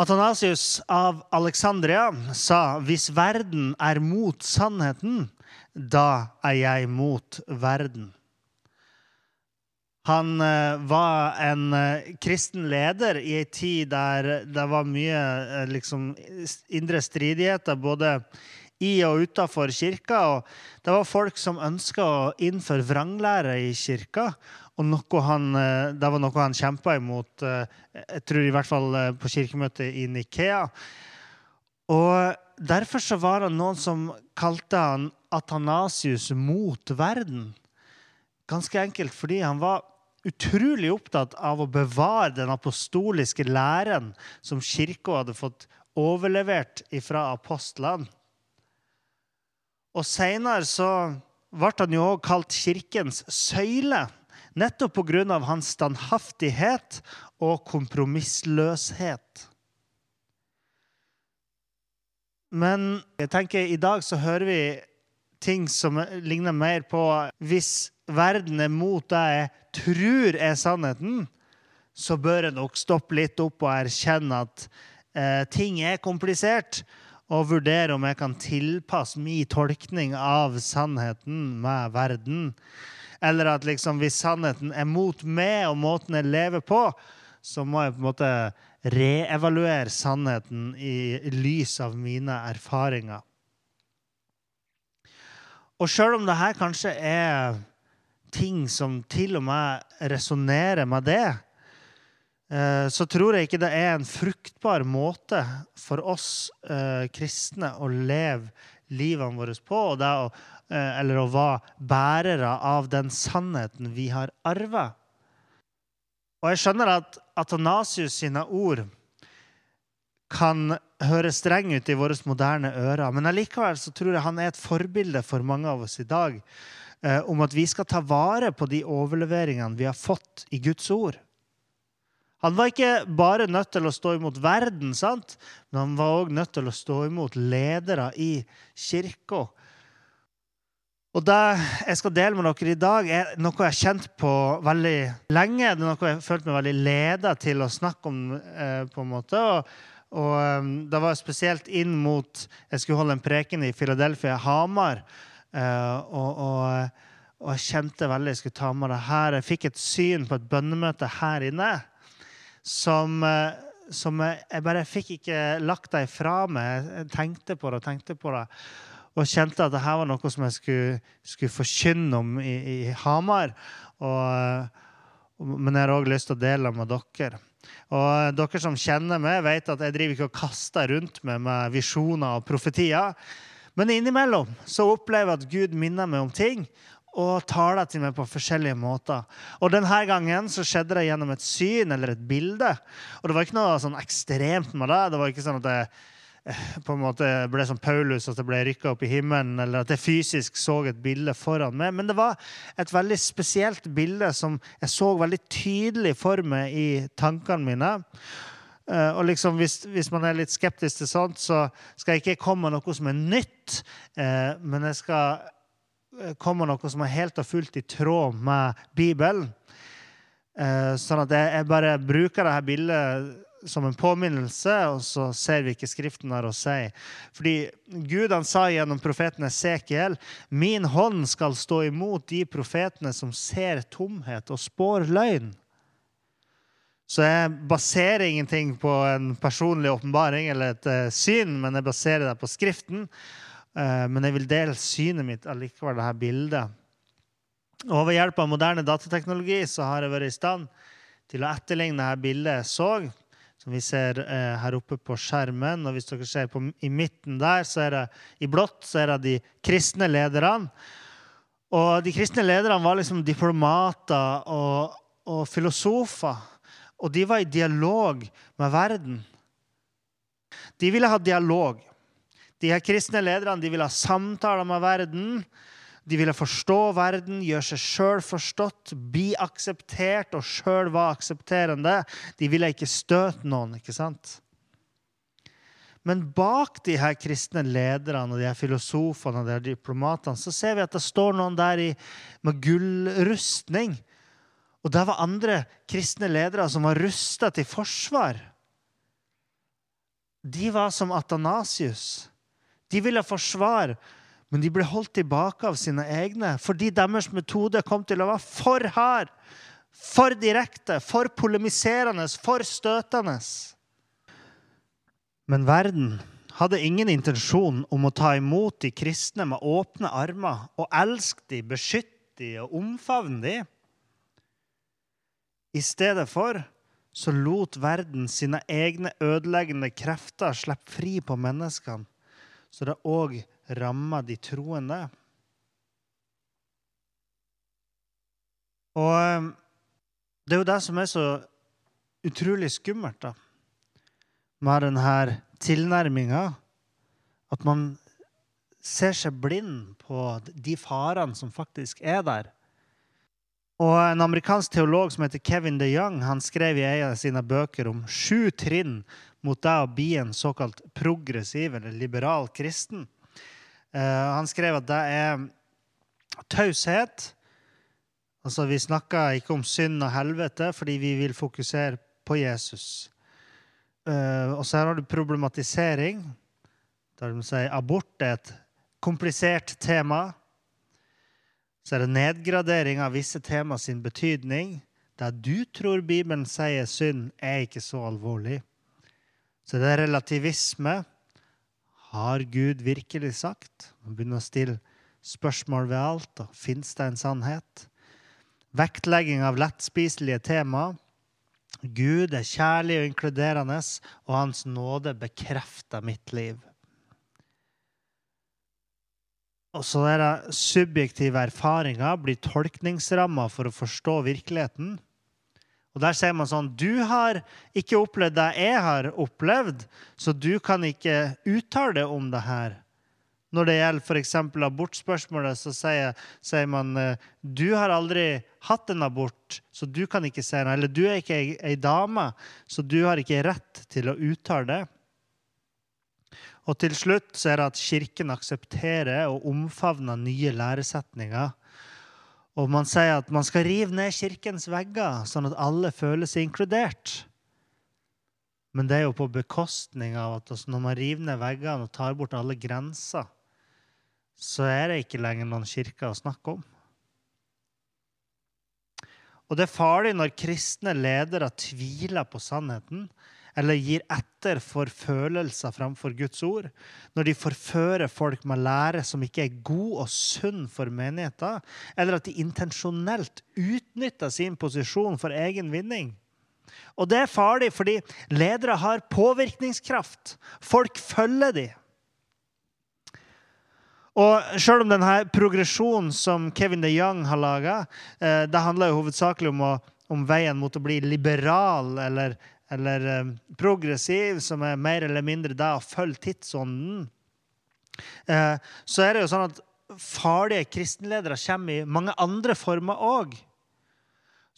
Athanasius av Alexandria sa hvis verden er mot sannheten, da er jeg mot verden. Han eh, var en eh, kristen leder i ei tid der det var mye eh, liksom, indre stridigheter både i og utafor kirka. Og det var folk som ønska å innføre vranglære i kirka. Og noe han, det var noe han kjempa imot, jeg tror i hvert fall på kirkemøtet i Nikea. Og Derfor så var det noen som kalte han Athanasius mot verden. Ganske enkelt fordi han var utrolig opptatt av å bevare den apostoliske læren som kirka hadde fått overlevert fra apostlene. Og Seinere så ble han jo også kalt Kirkens søyle, nettopp pga. hans standhaftighet og kompromissløshet. Men jeg tenker i dag så hører vi ting som ligner mer på Hvis verden er mot det jeg tror er sannheten, så bør jeg nok stoppe litt opp og erkjenne at eh, ting er komplisert, og vurdere om jeg kan tilpasse min tolkning av sannheten med verden. Eller at liksom, hvis sannheten er mot meg og måten jeg lever på, så må jeg på en måte reevaluere sannheten i lys av mine erfaringer. Og sjøl om dette kanskje er ting som til og med resonnerer med det, eh, så tror jeg ikke det er en fruktbar måte for oss eh, kristne å leve livene våre på. Og det Å, eller å være bærere av den sannheten vi har arva. Og jeg skjønner at Atanasius sine ord kan høre streng ut i våre moderne ører. Men allikevel så tror jeg han er et forbilde for mange av oss i dag eh, om at vi skal ta vare på de overleveringene vi har fått i Guds ord. Han var ikke bare nødt til å stå imot verden, sant? men han var òg nødt til å stå imot ledere i kirka. Og Det jeg skal dele med dere i dag, er noe jeg har kjent på veldig lenge. Det er noe jeg har følt meg veldig leda til å snakke om. Eh, på en måte. Og, og um, Det var spesielt inn mot Jeg skulle holde en preken i Philadelphia, Hamar. Uh, og, og, og, jeg kjente veldig jeg skulle ta med det her. Jeg fikk et syn på et bønnemøte her inne som, som jeg, jeg, bare fikk ikke lagt det ifra meg. Jeg tenkte på det og tenkte på det. Og kjente at dette var noe som jeg skulle, skulle forkynne om i, i Hamar. Og, men jeg har òg lyst til å dele med dere. Og Dere som kjenner meg, vet at jeg driver ikke og kaster rundt meg med visjoner og profetier. Men innimellom så opplever jeg at Gud minner meg om ting og taler til meg på forskjellige måter. Og Denne gangen så skjedde det gjennom et syn eller et bilde. Og Det var ikke noe sånn ekstremt med det. Det var ikke sånn at jeg på en måte ble som Paulus, at det ble rykka opp i himmelen, eller at jeg fysisk så et bilde foran meg. Men det var et veldig spesielt bilde som jeg så veldig tydelig for meg i tankene mine. Eh, og liksom, hvis, hvis, man er litt skeptisk til sånt, så skal jeg ikke komme med noe som er nytt, eh, men jeg skal eh, komme med noe som er helt og fullt i tråd med Bibelen. Sånn at jeg bare bruker dette bildet som en påminnelse, og så ser vi ikke Skriften har å si. Fordi Gud han sa gjennom profeten Esekiel min hånd skal stå imot de profetene som ser tomhet og spår løgn. Så jeg baserer ingenting på en personlig åpenbaring eller et uh, syn, men jeg baserer det på Skriften. Uh, men jeg vil dele synet mitt allikevel, det her bildet. Og Ved hjelp av moderne datateknologi så har jeg vært i stand til å etterligne dette bildet jeg så som vi ser eh, her oppe på skjermen. Og hvis dere ser på, i midten der, så er det i blått så er det de kristne lederne. Og de kristne lederne var liksom diplomater og, og filosofer. Og de var i dialog med verden. De ville ha dialog. De her kristne lederne de ville ha samtaler med verden. De ville forstå verden, gjøre seg sjøl forstått, bli akseptert og sjøl var aksepterende. De ville ikke støte noen. ikke sant? Men bak de her kristne lederne og de her filosofene og de her diplomatene så ser vi at det står noen der i, med gullrustning. Og der var andre kristne ledere som var rusta til forsvar. De var som Atanasius. De ville forsvare, men de ble holdt tilbake av sine egne fordi deres metode kom til å være for hard, for direkte, for polemiserende, for støtende. Men verden hadde ingen intensjon om å ta imot de kristne med åpne armer og elske de, beskytte de og omfavne de. I stedet for så lot verden sine egne ødeleggende krefter slippe fri på menneskene, så det òg ramma de troende. Og eh, det er jo det som er så utrolig skummelt da, med denne tilnærminga. At man ser seg blind på de farene som faktisk er der. Og En amerikansk teolog som heter Kevin de Young, han skrev i en av sine bøker om sju trinn mot det å bli en såkalt progressiv eller liberal kristen. Uh, han skrev at det er taushet. Altså, Vi snakker ikke om synd og helvete fordi vi vil fokusere på Jesus. Uh, og så her har du problematisering. Der de sier abort er et komplisert tema. Så er det nedgradering av visse tema sin betydning. Det du tror Bibelen sier synd, er ikke så alvorlig. Så det er relativisme. Har Gud virkelig sagt? Man begynner å stille spørsmål ved alt. og Fins det en sannhet? Vektlegging av lettspiselige tema. Gud er kjærlig og inkluderende, og Hans nåde bekrefter mitt liv. Og så er det subjektive erfaringer blir tolkningsrammer for å forstå virkeligheten. Og der sier man sånn Du har ikke opplevd det jeg har opplevd, så du kan ikke uttale om det her. Når det gjelder f.eks. abortspørsmålet, så sier, sier, man du har aldri hatt en abort, så du kan ikke si noe. Eller du er ikke ei, ei dame, så du har ikke rett til å uttale det. Og til slutt så er det at Kirken aksepterer og omfavner nye læresetninger. Og man sier at man skal rive ned Kirkens vegger, sånn at alle føler seg inkludert. Men det er jo på bekostning av at når man river ned veggene og tar bort alle grenser, så er det ikke lenger noen kirke å snakke om. Og det er farlig når kristne ledere tviler på sannheten eller gir etter for følelser framfor Guds ord, når de forfører folk med lære som ikke er god og sunn for menigheten, eller at de intensjonelt utnytter sin posisjon for egen vinning. Og det er farlig, fordi ledere har påvirkningskraft. Folk følger dem. Og selv om denne progresjonen som Kevin de Young har laga, eh, det handler jo hovedsakelig om, å, om veien mot å bli liberal eller eller eh, progressiv, som er mer eller mindre det å følge tidsånden, eh, så er det jo sånn at farlige kristenledere kommer i mange andre former òg.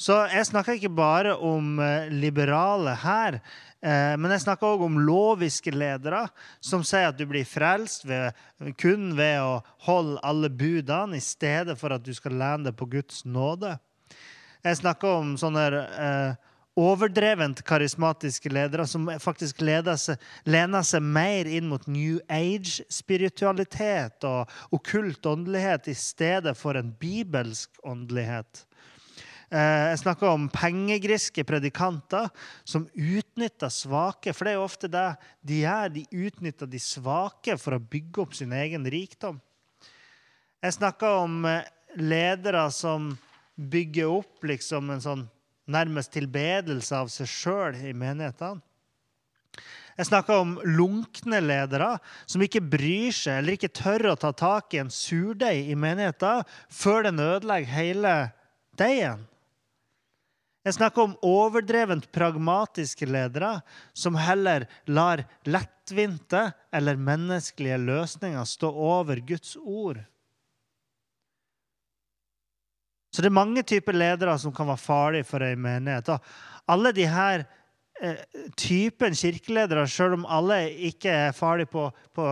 Så jeg snakker ikke bare om eh, liberale her, men jeg snakker òg om loviske ledere som sier at du blir frelst ved, kun ved å holde alle budene i stedet for at du skal lene deg på Guds nåde. Jeg snakker om sånne overdrevent karismatiske ledere som faktisk seg, lener seg mer inn mot New Age-spiritualitet og okkult åndelighet i stedet for en bibelsk åndelighet. Eh, jeg snakker om pengegriske predikanter som utnytter svake. For det er jo ofte det de gjør. De utnytter de svake for å bygge opp sin egen rikdom. Jeg snakker om eh, ledere som bygger opp liksom en sånn nærmest tilbedelse av seg sjøl i menighetene. Jeg snakker om lunkne ledere som ikke bryr seg eller ikke tør å ta tak i en surdeig i menigheten før den ødelegger hele deigen. Jeg snakker om overdrevent pragmatiske ledere som heller lar lettvinte eller menneskelige løsninger stå over Guds ord. Så det er mange typer ledere som kan være farlige for ei menighet. Og alle de her eh, typen kirkeledere, selv om alle ikke er farlige på, på,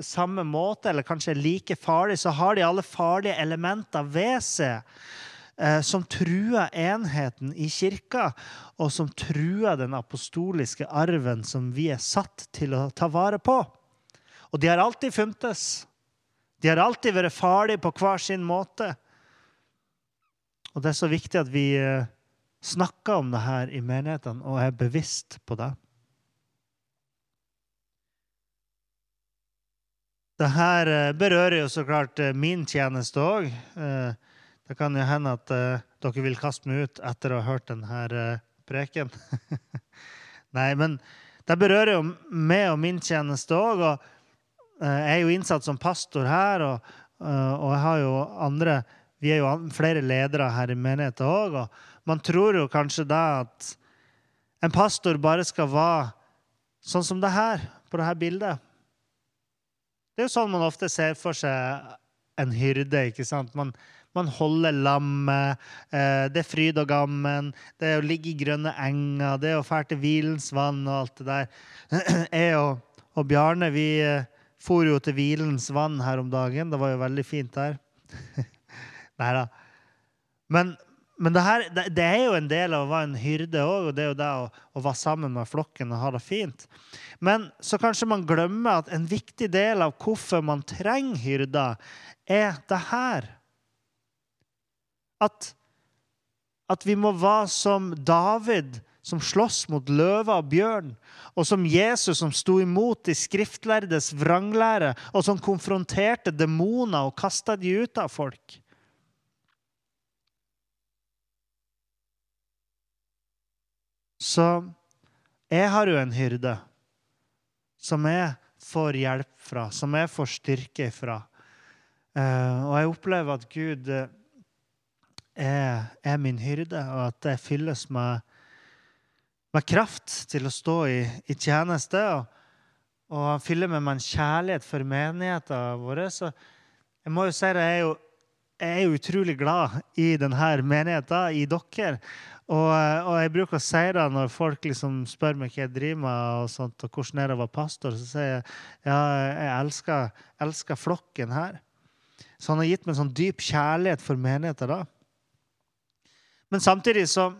samme måte, eller kanskje er like farlige, så har de alle farlige elementer ved seg eh, som truer enheten i kirka, og som truer den apostoliske arven som vi er satt til å ta vare på. Og de har alltid funtes. De har alltid vært farlige på hver sin måte. Og det er så viktig at vi eh, snakker om det her i menighetene og er bevisst på det. Det her eh, berører jo så klart eh, min tjeneste òg. Det kan jo hende at dere vil kaste meg ut etter å ha hørt denne preken. Nei, men det berører jo meg og min tjeneste òg. Jeg er jo innsatt som pastor her, og, og jeg har jo andre vi er jo flere ledere her i menigheten òg. Og man tror jo kanskje da at en pastor bare skal være sånn som det her, på det her bildet. Det er jo sånn man ofte ser for seg en hyrde. ikke sant? Man, man holder lammet. Eh, det er fryd og gammen. Det er å ligge i grønne enger. Det er å fære til hvilens vann og alt det der. Jeg og, og Bjarne vi eh, for jo til hvilens vann her om dagen. Det var jo veldig fint der. Nei da. Men, men det, her, det, det, er jo en del av å være en hyrde òg, og det er jo det å, å, være sammen med flokken og ha det fint. Men så kanskje man glemmer at en viktig del av hvorfor man trenger hyrder, er det her. At, at vi må være som David som slåss mot løver og bjørn, og som Jesus som sto imot de skriftlærdes vranglære, og som konfronterte demoner og kasta de ut av folk. Så jeg har jo en hyrde som jeg får hjelp fra, som jeg får styrke fra. Uh, og jeg opplever at Gud eh, er, min hyrde, og at jeg fylles med, med kraft til å stå i, i tjeneste. Og, og, han fyller meg med en kjærlighet for menigheten vår. Så jeg må jo si det, er jo, jeg er utrolig glad i denne menigheten, i dere. Og, og, jeg bruker å si det når folk liksom spør meg hva jeg driver med, og sånt, og hvordan er å være pastor, så sier jeg ja, jeg elsker, elsker flokken her. Så han har gitt meg en sånn dyp kjærlighet for menigheten da. Men samtidig så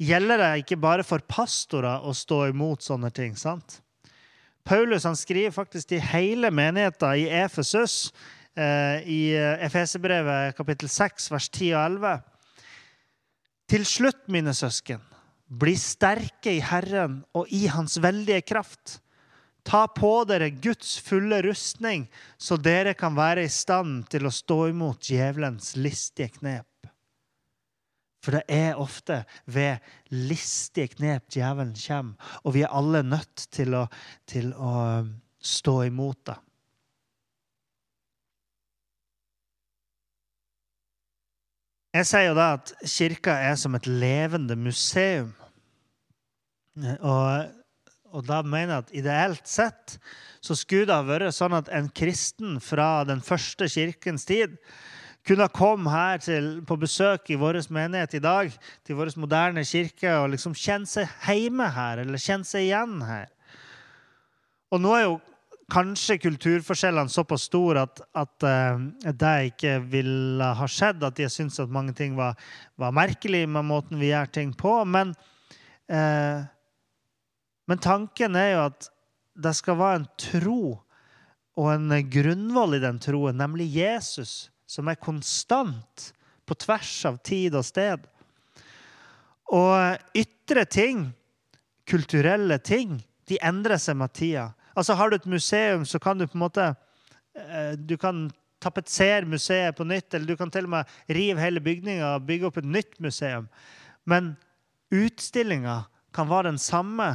gjelder det ikke bare for pastorer å stå imot sånne ting. sant? Paulus han skriver faktisk til hele menigheten i Efesus, i Efesebrevet kapittel 6, vers 10 og 11. Til slutt, mine søsken, bli sterke i Herren og i Hans veldige kraft. Ta på dere Guds fulle rustning, så dere kan være i stand til å stå imot djevelens listige knep. For det er ofte ved listige knep djevelen kommer, og vi er alle nødt til å, til å stå imot det. Jeg sier jo da at kirka er som et levende museum. Og, og da mener jeg at ideelt sett så skulle det ha vært sånn at en kristen fra den første kirkens tid kunne komme her til, på besøk i vår menighet i dag, til vår moderne kirke, og liksom kjenne seg hjemme her, eller kjenne seg igjen her. Og nå er jo kanskje kulturforskjellene såpass store at, at uh, det ikke ville ha skjedd. At de syntes at mange ting var, var merkelig med måten vi gjør ting på. Men, uh, men tanken er jo at det skal være en tro og en grunnvoll i den troen, nemlig Jesus, som er konstant på tvers av tid og sted. Og ytre ting, kulturelle ting, de endrer seg med tida. Altså Har du et museum, så kan du på en måte eh, Du kan tapetsere museet på nytt, eller du kan til og med rive hele bygninga og bygge opp et nytt museum. Men utstillinga kan være den samme.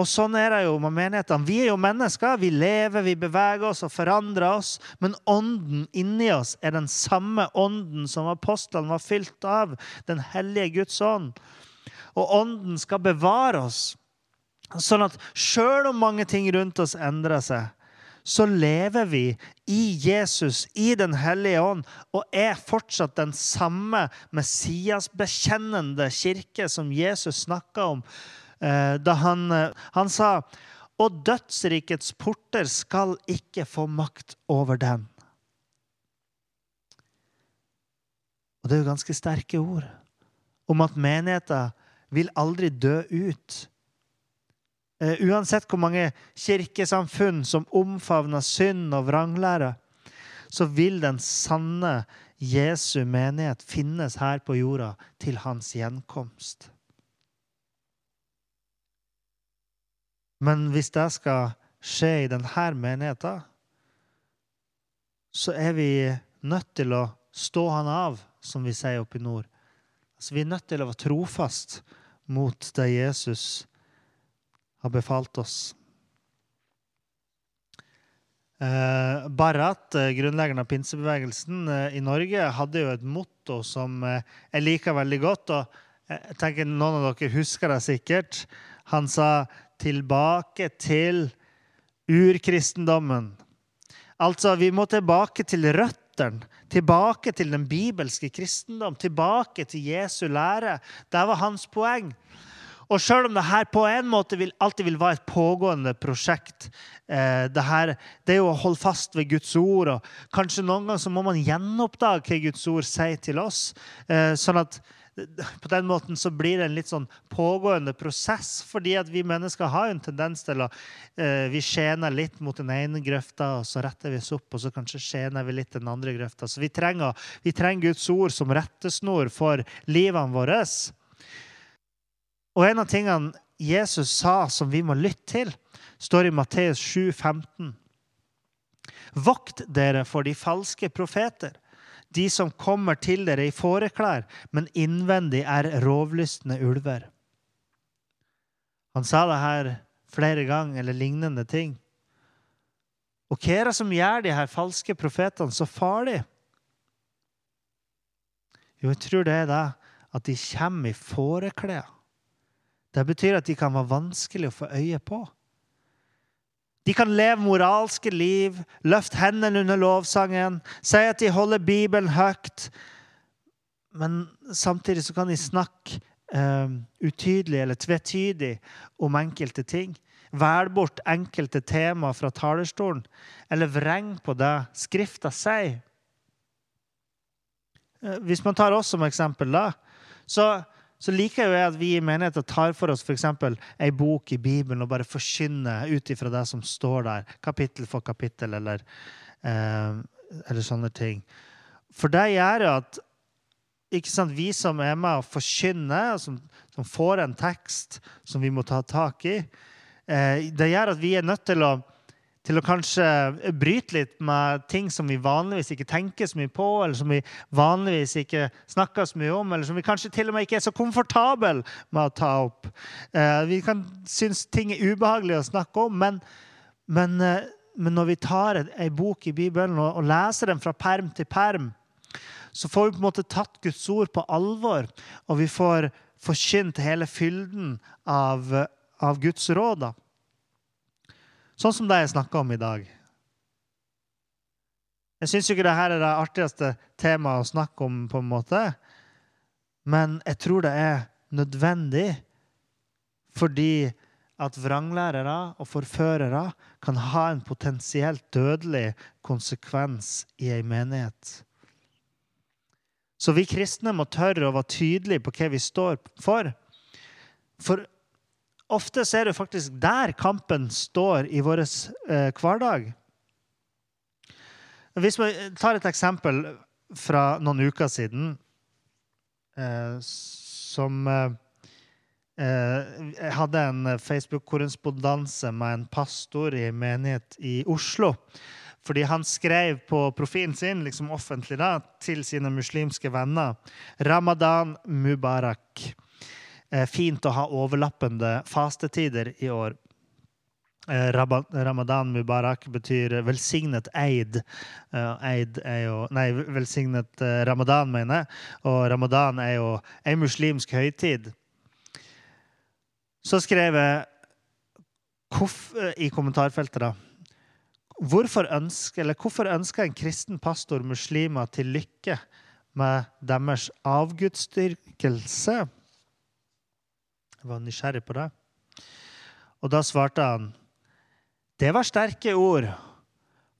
Og sånn er det jo med menighetene. Vi er jo mennesker. Vi lever, vi beveger oss og forandrer oss. Men ånden inni oss er den samme ånden som apostlene var fylt av. Den hellige Guds ånd. Og ånden skal bevare oss Sånn at sjøl om mange ting rundt oss endrer seg, så lever vi i Jesus, i Den hellige ånd, og er fortsatt den samme Messias-bekjennende kirke som Jesus snakka om eh, da han, eh, han sa og dødsrikets porter skal ikke få makt over den. Og det er jo ganske sterke ord om at menigheta vil aldri dø ut. Uh, uansett hvor mange kirkesamfunn som omfavner synd og vranglære, så vil den sanne Jesu menighet finnes her på jorda til hans gjenkomst. Men hvis det skal skje i denne menigheten, så er vi nødt til å stå han av, som vi sier oppe i nord. Altså, vi er nødt til å være trofast mot det Jesus har befalt oss. Eh, Barrat, eh, grunnleggeren av pinsebevegelsen eh, i Norge, hadde jo et motto som eh, jeg liker veldig godt. og jeg tenker Noen av dere husker det sikkert. Han sa 'tilbake til urkristendommen'. Altså, vi må tilbake til røttene. Tilbake til den bibelske kristendom. Tilbake til Jesu lære. Det var hans poeng. Og selv om det her på en måte vil, alltid vil være et pågående prosjekt eh, det, her, det er jo å holde fast ved Guds ord. og Kanskje noen ganger så må man gjenoppdage hva Guds ord sier til oss. Eh, sånn at på den måten så blir det en litt sånn pågående prosess, fordi at vi mennesker har en tendens til å eh, Vi skjener litt mot den ene grøfta, og så retter vi oss opp, og så kanskje skjener vi litt den andre grøfta. Så vi trenger, vi trenger Guds ord som rettesnor for livene våre. Og en av tingene Jesus sa som vi må lytte til, står i Matteus 7, 15. Vokt dere for de falske profeter, de som kommer til dere i fåreklær, men innvendig er rovlystne ulver. Han sa det her flere ganger, eller lignende ting. Og hva er det som gjør de her falske profetene så farlige? Jo, jeg tror det er det at de kommer i fåreklær. Det betyr at de kan være vanskelig å få øye på. De kan leve moralske liv, løfte hendene under lovsangen, si at de holder Bibelen høyt. Men samtidig så kan de snakke uh, utydelig eller tvetydig om enkelte ting. Velge bort enkelte tema fra talerstolen, eller vrenge på det Skrifta sier. Uh, hvis man tar oss som eksempel, da, så så liker jeg at vi i menigheten tar for oss f.eks. ei bok i Bibelen og bare forkynner ut ifra det som står der, kapittel for kapittel, eller, eh, eller sånne ting. For det gjør jo at vi som er med og forkynner, som, som, får en tekst som vi må ta tak i, eh, det gjør at vi er nødt til å til å kanskje bryte litt med ting som vi vanligvis ikke tenker så mye på, eller som vi vanligvis ikke snakker så mye om, eller som vi kanskje til og med ikke er så komfortable med å ta opp. Eh, vi kan synes ting er ubehagelig å snakke om, men, men, eh, men når vi tar ei bok i Bibelen og, og leser den fra perm til perm, så får vi på en måte tatt Guds ord på alvor, og vi får forkynt hele fylden av, av Guds råd. Sånn som det jeg snakka om i dag. Jeg syns ikke dette er det artigste temaet å snakke om, på en måte. men jeg tror det er nødvendig fordi at vranglærere og forførere kan ha en potensielt dødelig konsekvens i ei menighet. Så vi kristne må tørre å være tydelige på hva vi står for. For ofte er det faktisk der kampen står i vår eh, hverdag. Hvis vi tar et eksempel fra noen uker siden eh, som eh, Jeg eh, hadde en Facebook-korrespondanse med en pastor i menighet i Oslo. Fordi han skrev på profilen sin liksom offentlig da, til sine muslimske venner 'Ramadan Mubarak'. Eh, fint å ha overlappende fastetider i år. Eh, Ramadan Mubarak betyr velsignet eid. Eh, eid er jo Nei, velsignet ramadan, mener jeg. Og ramadan er jo en muslimsk høytid. Så skrev jeg i kommentarfeltet, da. Hvorfor ønsker, eller hvorfor ønsker en kristen pastor muslimer til lykke med deres avgudsdyrkelse? Jeg var nysgjerrig på det. Og da svarte han det var sterke ord.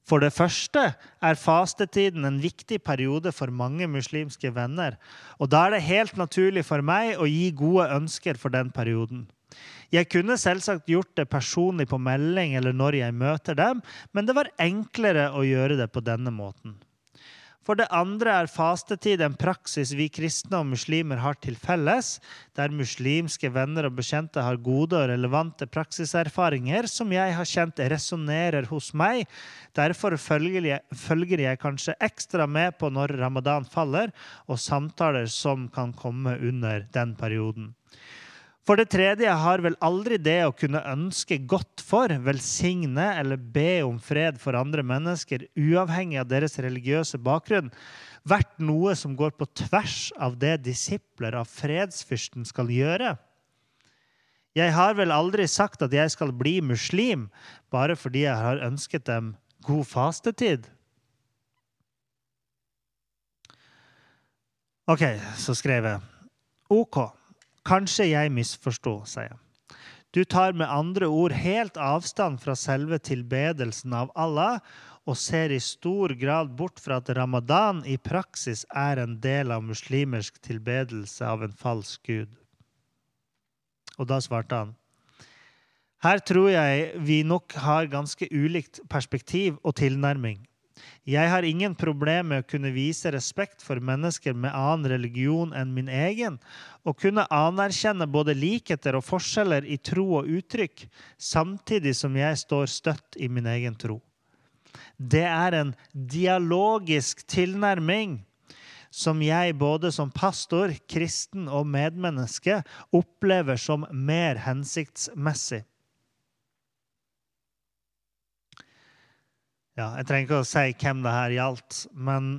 For det første er fastetiden en viktig periode for mange muslimske venner, og da er det helt naturlig for meg å gi gode ønsker for den perioden. Jeg kunne selvsagt gjort det personlig på melding eller når jeg møter dem, men det var enklere å gjøre det på denne måten. For det andre er fastetid en praksis vi kristne og muslimer har til felles, der muslimske venner og bekjente har gode og relevante praksiserfaringer som jeg har kjent resonnerer hos meg. Derfor følger jeg, følger jeg kanskje ekstra med på når ramadan faller, og samtaler som kan komme under den perioden. For det tredje har vel aldri det å kunne ønske godt for, velsigne eller be om fred for andre mennesker, uavhengig av deres religiøse bakgrunn, vært noe som går på tvers av det disipler av fredsfyrsten skal gjøre. Jeg har vel aldri sagt at jeg skal bli muslim bare fordi jeg har ønsket dem god fastetid. OK, så skrev jeg OK. Kanskje jeg misforsto, sier jeg. Du tar med andre ord helt avstand fra selve tilbedelsen av Allah og ser i stor grad bort fra at ramadan i praksis er en del av muslimersk tilbedelse av en falsk gud. Og da svarte han her tror jeg vi nok har ganske ulikt perspektiv og tilnærming. Jeg har ingen problem med å kunne vise respekt for mennesker med annen religion enn min egen, og kunne anerkjenne både likheter og forskjeller i tro og uttrykk, samtidig som jeg står støtt i min egen tro. Det er en dialogisk tilnærming som jeg både som pastor, kristen og medmenneske opplever som mer hensiktsmessig. Ja, jeg trenger ikke å si hvem det her gjaldt, men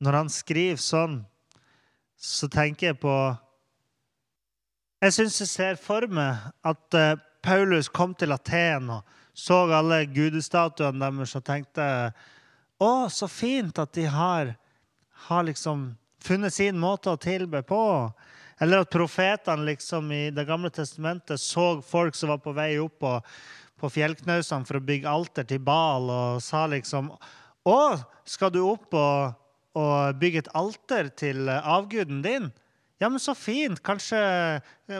når han skriver sånn, så tenker jeg på Jeg syns jeg ser for meg at uh, Paulus kom til Aten og så alle gudestatuene deres og tenkte Å, så fint at de har, har liksom funnet sin måte å tilbe på. Eller at profetene liksom i Det gamle testamentet så folk som var på vei opp og på fjellknausene for å bygge alter til Bal og sa liksom Å, skal du opp og, og bygge et alter til avguden din? Ja, men så fint. Kanskje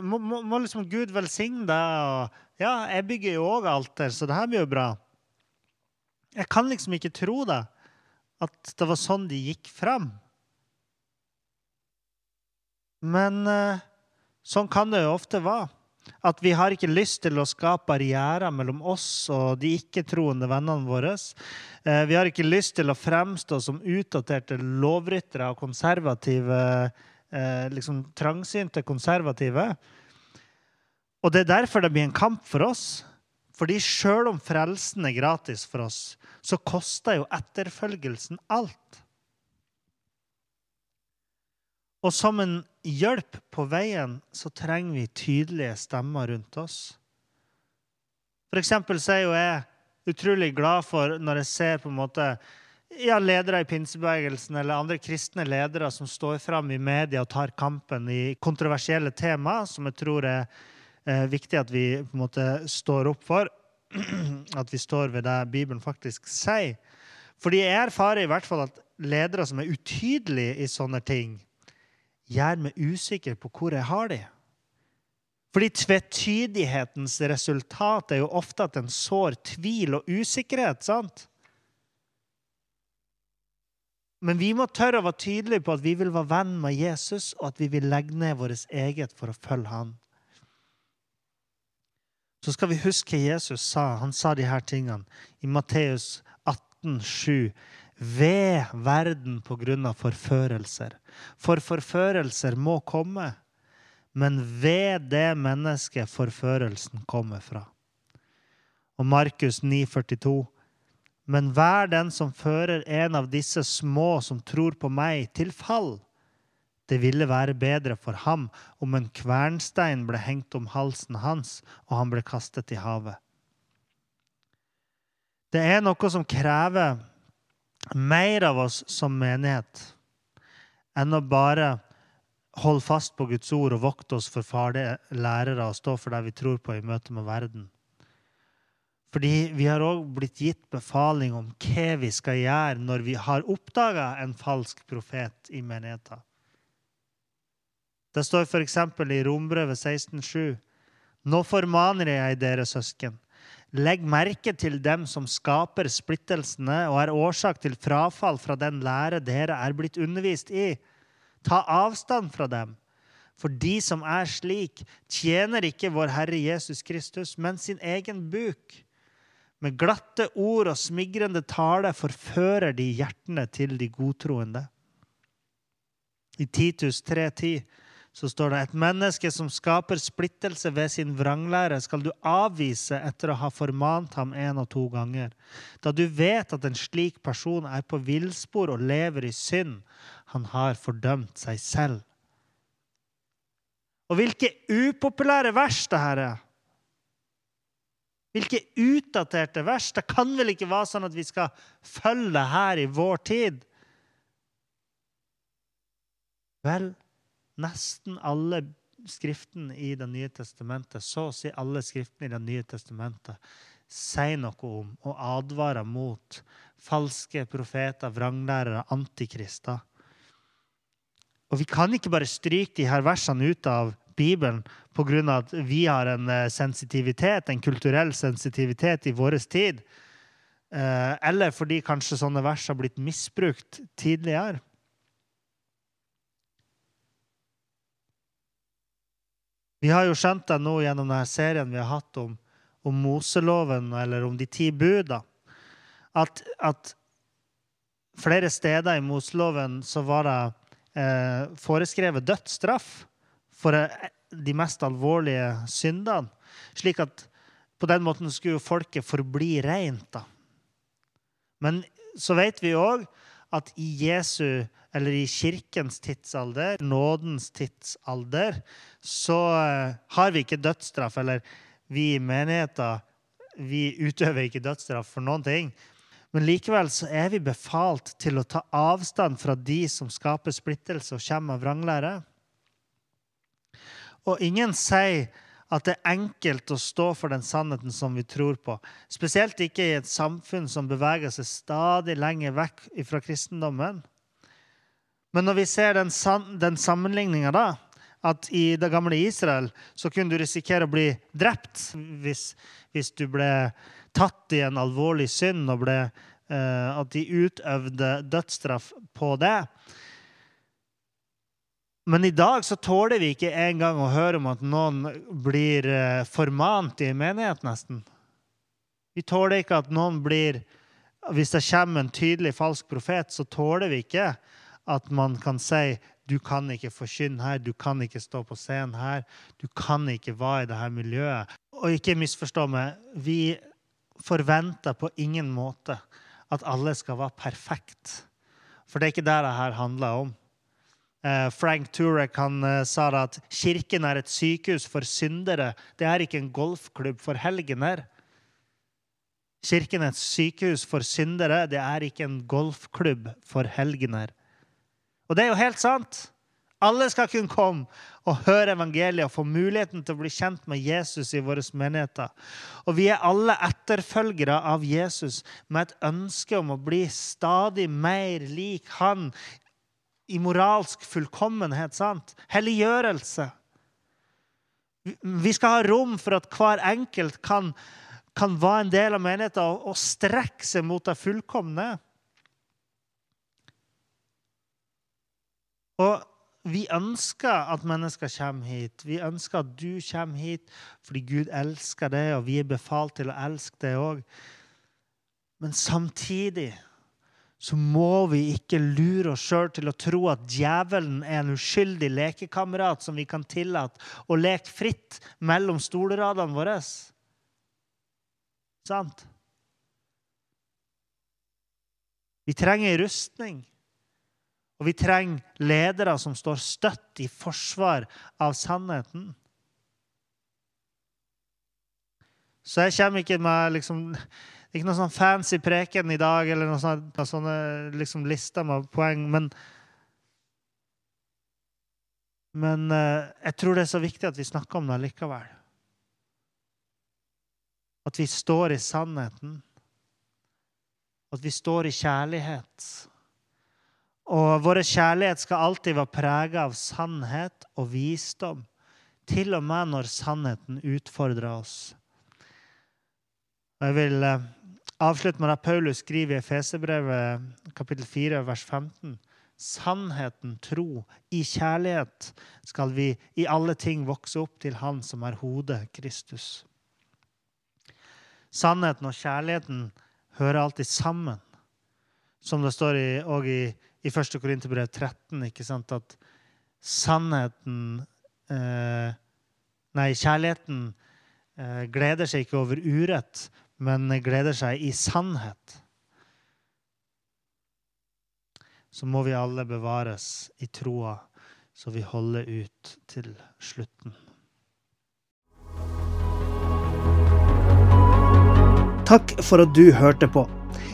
Må, må, må liksom Gud velsigne deg? Og, ja, jeg bygger jo òg alter, så det her blir jo bra. Jeg kan liksom ikke tro det, at det var sånn de gikk fram. Men eh, sånn kan det jo ofte være. At vi har ikke lyst til å skape barrierer mellom oss og de ikke-troende vennene våre. Eh, vi har ikke lyst til å fremstå som utdaterte lovryttere og konservative, eh, liksom trangsynte konservative. Og det er derfor det blir en kamp for oss. Fordi sjøl om frelsen er gratis for oss, så koster jo etterfølgelsen alt. Og som en hjelp på veien så trenger vi tydelige stemmer rundt oss. For eksempel så er jo jeg utrolig glad for når jeg ser på en måte ja, ledere i pinsebevegelsen eller andre kristne ledere som står fram i media og tar kampen i kontroversielle tema, som jeg tror er eh, viktig at vi på en måte står opp for. At vi står ved det Bibelen faktisk sier. Fordi jeg erfarer i hvert fall at ledere som er utydelige i sånne ting, gjør meg usikker på hvor jeg har de. Fordi tvetydighetens resultat er jo ofte at en sår tvil og usikkerhet. sant? Men vi må tørre å være tydelige på at vi vil være venn med Jesus, og at vi vil legge ned vårt eget for å følge han. Så skal vi huske hva Jesus sa. Han sa de her tingene i Matteus 18, 7 ved verden på grunn av forførelser. For forførelser må komme, men ved det mennesket forførelsen kommer fra. Og Markus 9,42.: Men vær den som fører en av disse små som tror på meg, til fall. det ville være bedre for ham om en kvernstein ble hengt om halsen hans, og han ble kastet i havet. Det er noe som krever mer av oss som menighet enn å bare holde fast på Guds ord og vokte oss for farlige lærere og stå for det vi tror på i møte med verden. Fordi vi har òg blitt gitt befaling om hva vi skal gjøre når vi har oppdaga en falsk profet i menigheten. Det står f.eks. i Rombrevet 16,7.: Nå formaner jeg dere søsken. Legg merke til dem som skaper splittelsene og er årsak til frafall fra den lære dere er blitt undervist i. Ta avstand fra dem. For de som er slik, tjener ikke vår Herre Jesus Kristus, men sin egen buk. Med glatte ord og smigrende tale forfører de hjertene til de godtroende. I Titus 3.10 så står det et menneske som skaper splittelse ved sin vranglære, skal du avvise etter å ha formant ham en og to ganger. Da du vet at en slik person er på villspor og lever i synd. Han har fordømt seg selv. Og hvilke upopulære vers det her er! Hvilke utdaterte vers! Det kan vel ikke være sånn at vi skal følge det her i vår tid? Vel, nesten alle skriftene i Det nye testamentet, så å si alle skriftene i Det nye testamentet, sier noe om og advarer mot falske profeter, vranglærere, antikrister. Og vi kan ikke bare stryke de her versene ut av Bibelen pga. at vi har en eh, sensitivitet, en kulturell sensitivitet i vår tid. Eh, eller fordi kanskje sånne vers har blitt misbrukt tidligere. Vi har jo skjønt det nå gjennom denne serien vi har hatt om, om Moseloven, eller om de ti buda, at, at, flere steder i Moseloven så var det eh, foreskrevet dødsstraff for eh, de mest alvorlige syndene. Slik at på den måten skulle folket forbli rent. Men så vet vi òg at i Jesu eller i kirkens tidsalder, nådens tidsalder, så eh, har vi ikke dødsstraff. Eller vi i menigheter vi utøver ikke dødsstraff for noen ting. Men likevel så er vi befalt til å ta avstand fra de som skaper splittelse og kommer av vranglære. Og ingen sier at det er enkelt å stå for den sannheten som vi tror på. Spesielt ikke i et samfunn som beveger seg stadig lenger vekk fra kristendommen. Men når vi ser den, den sammenligninga, da, at i det gamle Israel så kunne du risikere å bli drept hvis, hvis du ble tatt i en alvorlig synd, og ble, eh, at de utøvde dødsstraff på det. Men i dag så tåler vi ikke engang å høre om at noen blir eh, formant i en menighet, nesten. Vi tåler ikke at noen blir Hvis det kommer en tydelig falsk profet, så tåler vi ikke at man kan si du kan ikke forkynne her, du kan ikke stå på scenen her, du kan ikke være i dette miljøet. Og ikke misforstå meg, vi forventer på ingen måte at alle skal være perfekt. For det er ikke det dette handler om. Eh, Frank Turek han eh, sa at kirken er et sykehus for syndere. Det er ikke en golfklubb for helgener. Kirken er et sykehus for syndere. Det er ikke en golfklubb for helgener. Og det er jo helt sant. Alle skal kunne komme og høre evangeliet og få muligheten til å bli kjent med Jesus i våre menigheter. Og vi er alle etterfølgere av Jesus med et ønske om å bli stadig mer lik han i moralsk fullkommenhet. sant? Helliggjørelse. Vi skal ha rom for at hver enkelt kan, kan være en del av menigheten og, og strekke seg mot det fullkomne. Og vi ønsker at mennesker kommer hit. Vi ønsker at du kommer hit fordi Gud elsker deg, og vi er befalt til å elske deg òg. Men samtidig så må vi ikke lure oss sjøl til å tro at djevelen er en uskyldig lekekamerat som vi kan tillate å leke fritt mellom stolradene våre. Sant? Vi trenger rustning. Og vi trenger ledere som står støtt i forsvar av sannheten. Så jeg kommer ikke med liksom, ikke noen sånn fancy preken i dag eller noen sånne, sånne liksom lister med poeng. Men, men uh, jeg tror det er så viktig at vi snakker om det likevel. At vi står i sannheten. At vi står i kjærlighet. Og vår kjærlighet skal alltid være preget av sannhet og visdom, til og med når sannheten utfordrer oss. Jeg vil eh, avslutte med det Paulus skriver i Efesebrevet kapittel 4, vers 15. Sannheten, tro, i kjærlighet skal vi i alle ting vokse opp til Han som er hodet, Kristus. Sannheten og kjærligheten hører alltid sammen. Som det står i, i i 1. Korinterbrev 13 ikke sant, at sannheten eh, Nei, kjærligheten eh, gleder seg ikke over urett, men gleder seg i sannhet. Så må vi alle bevares i troa, så vi holder ut til slutten. Takk for at du hørte på.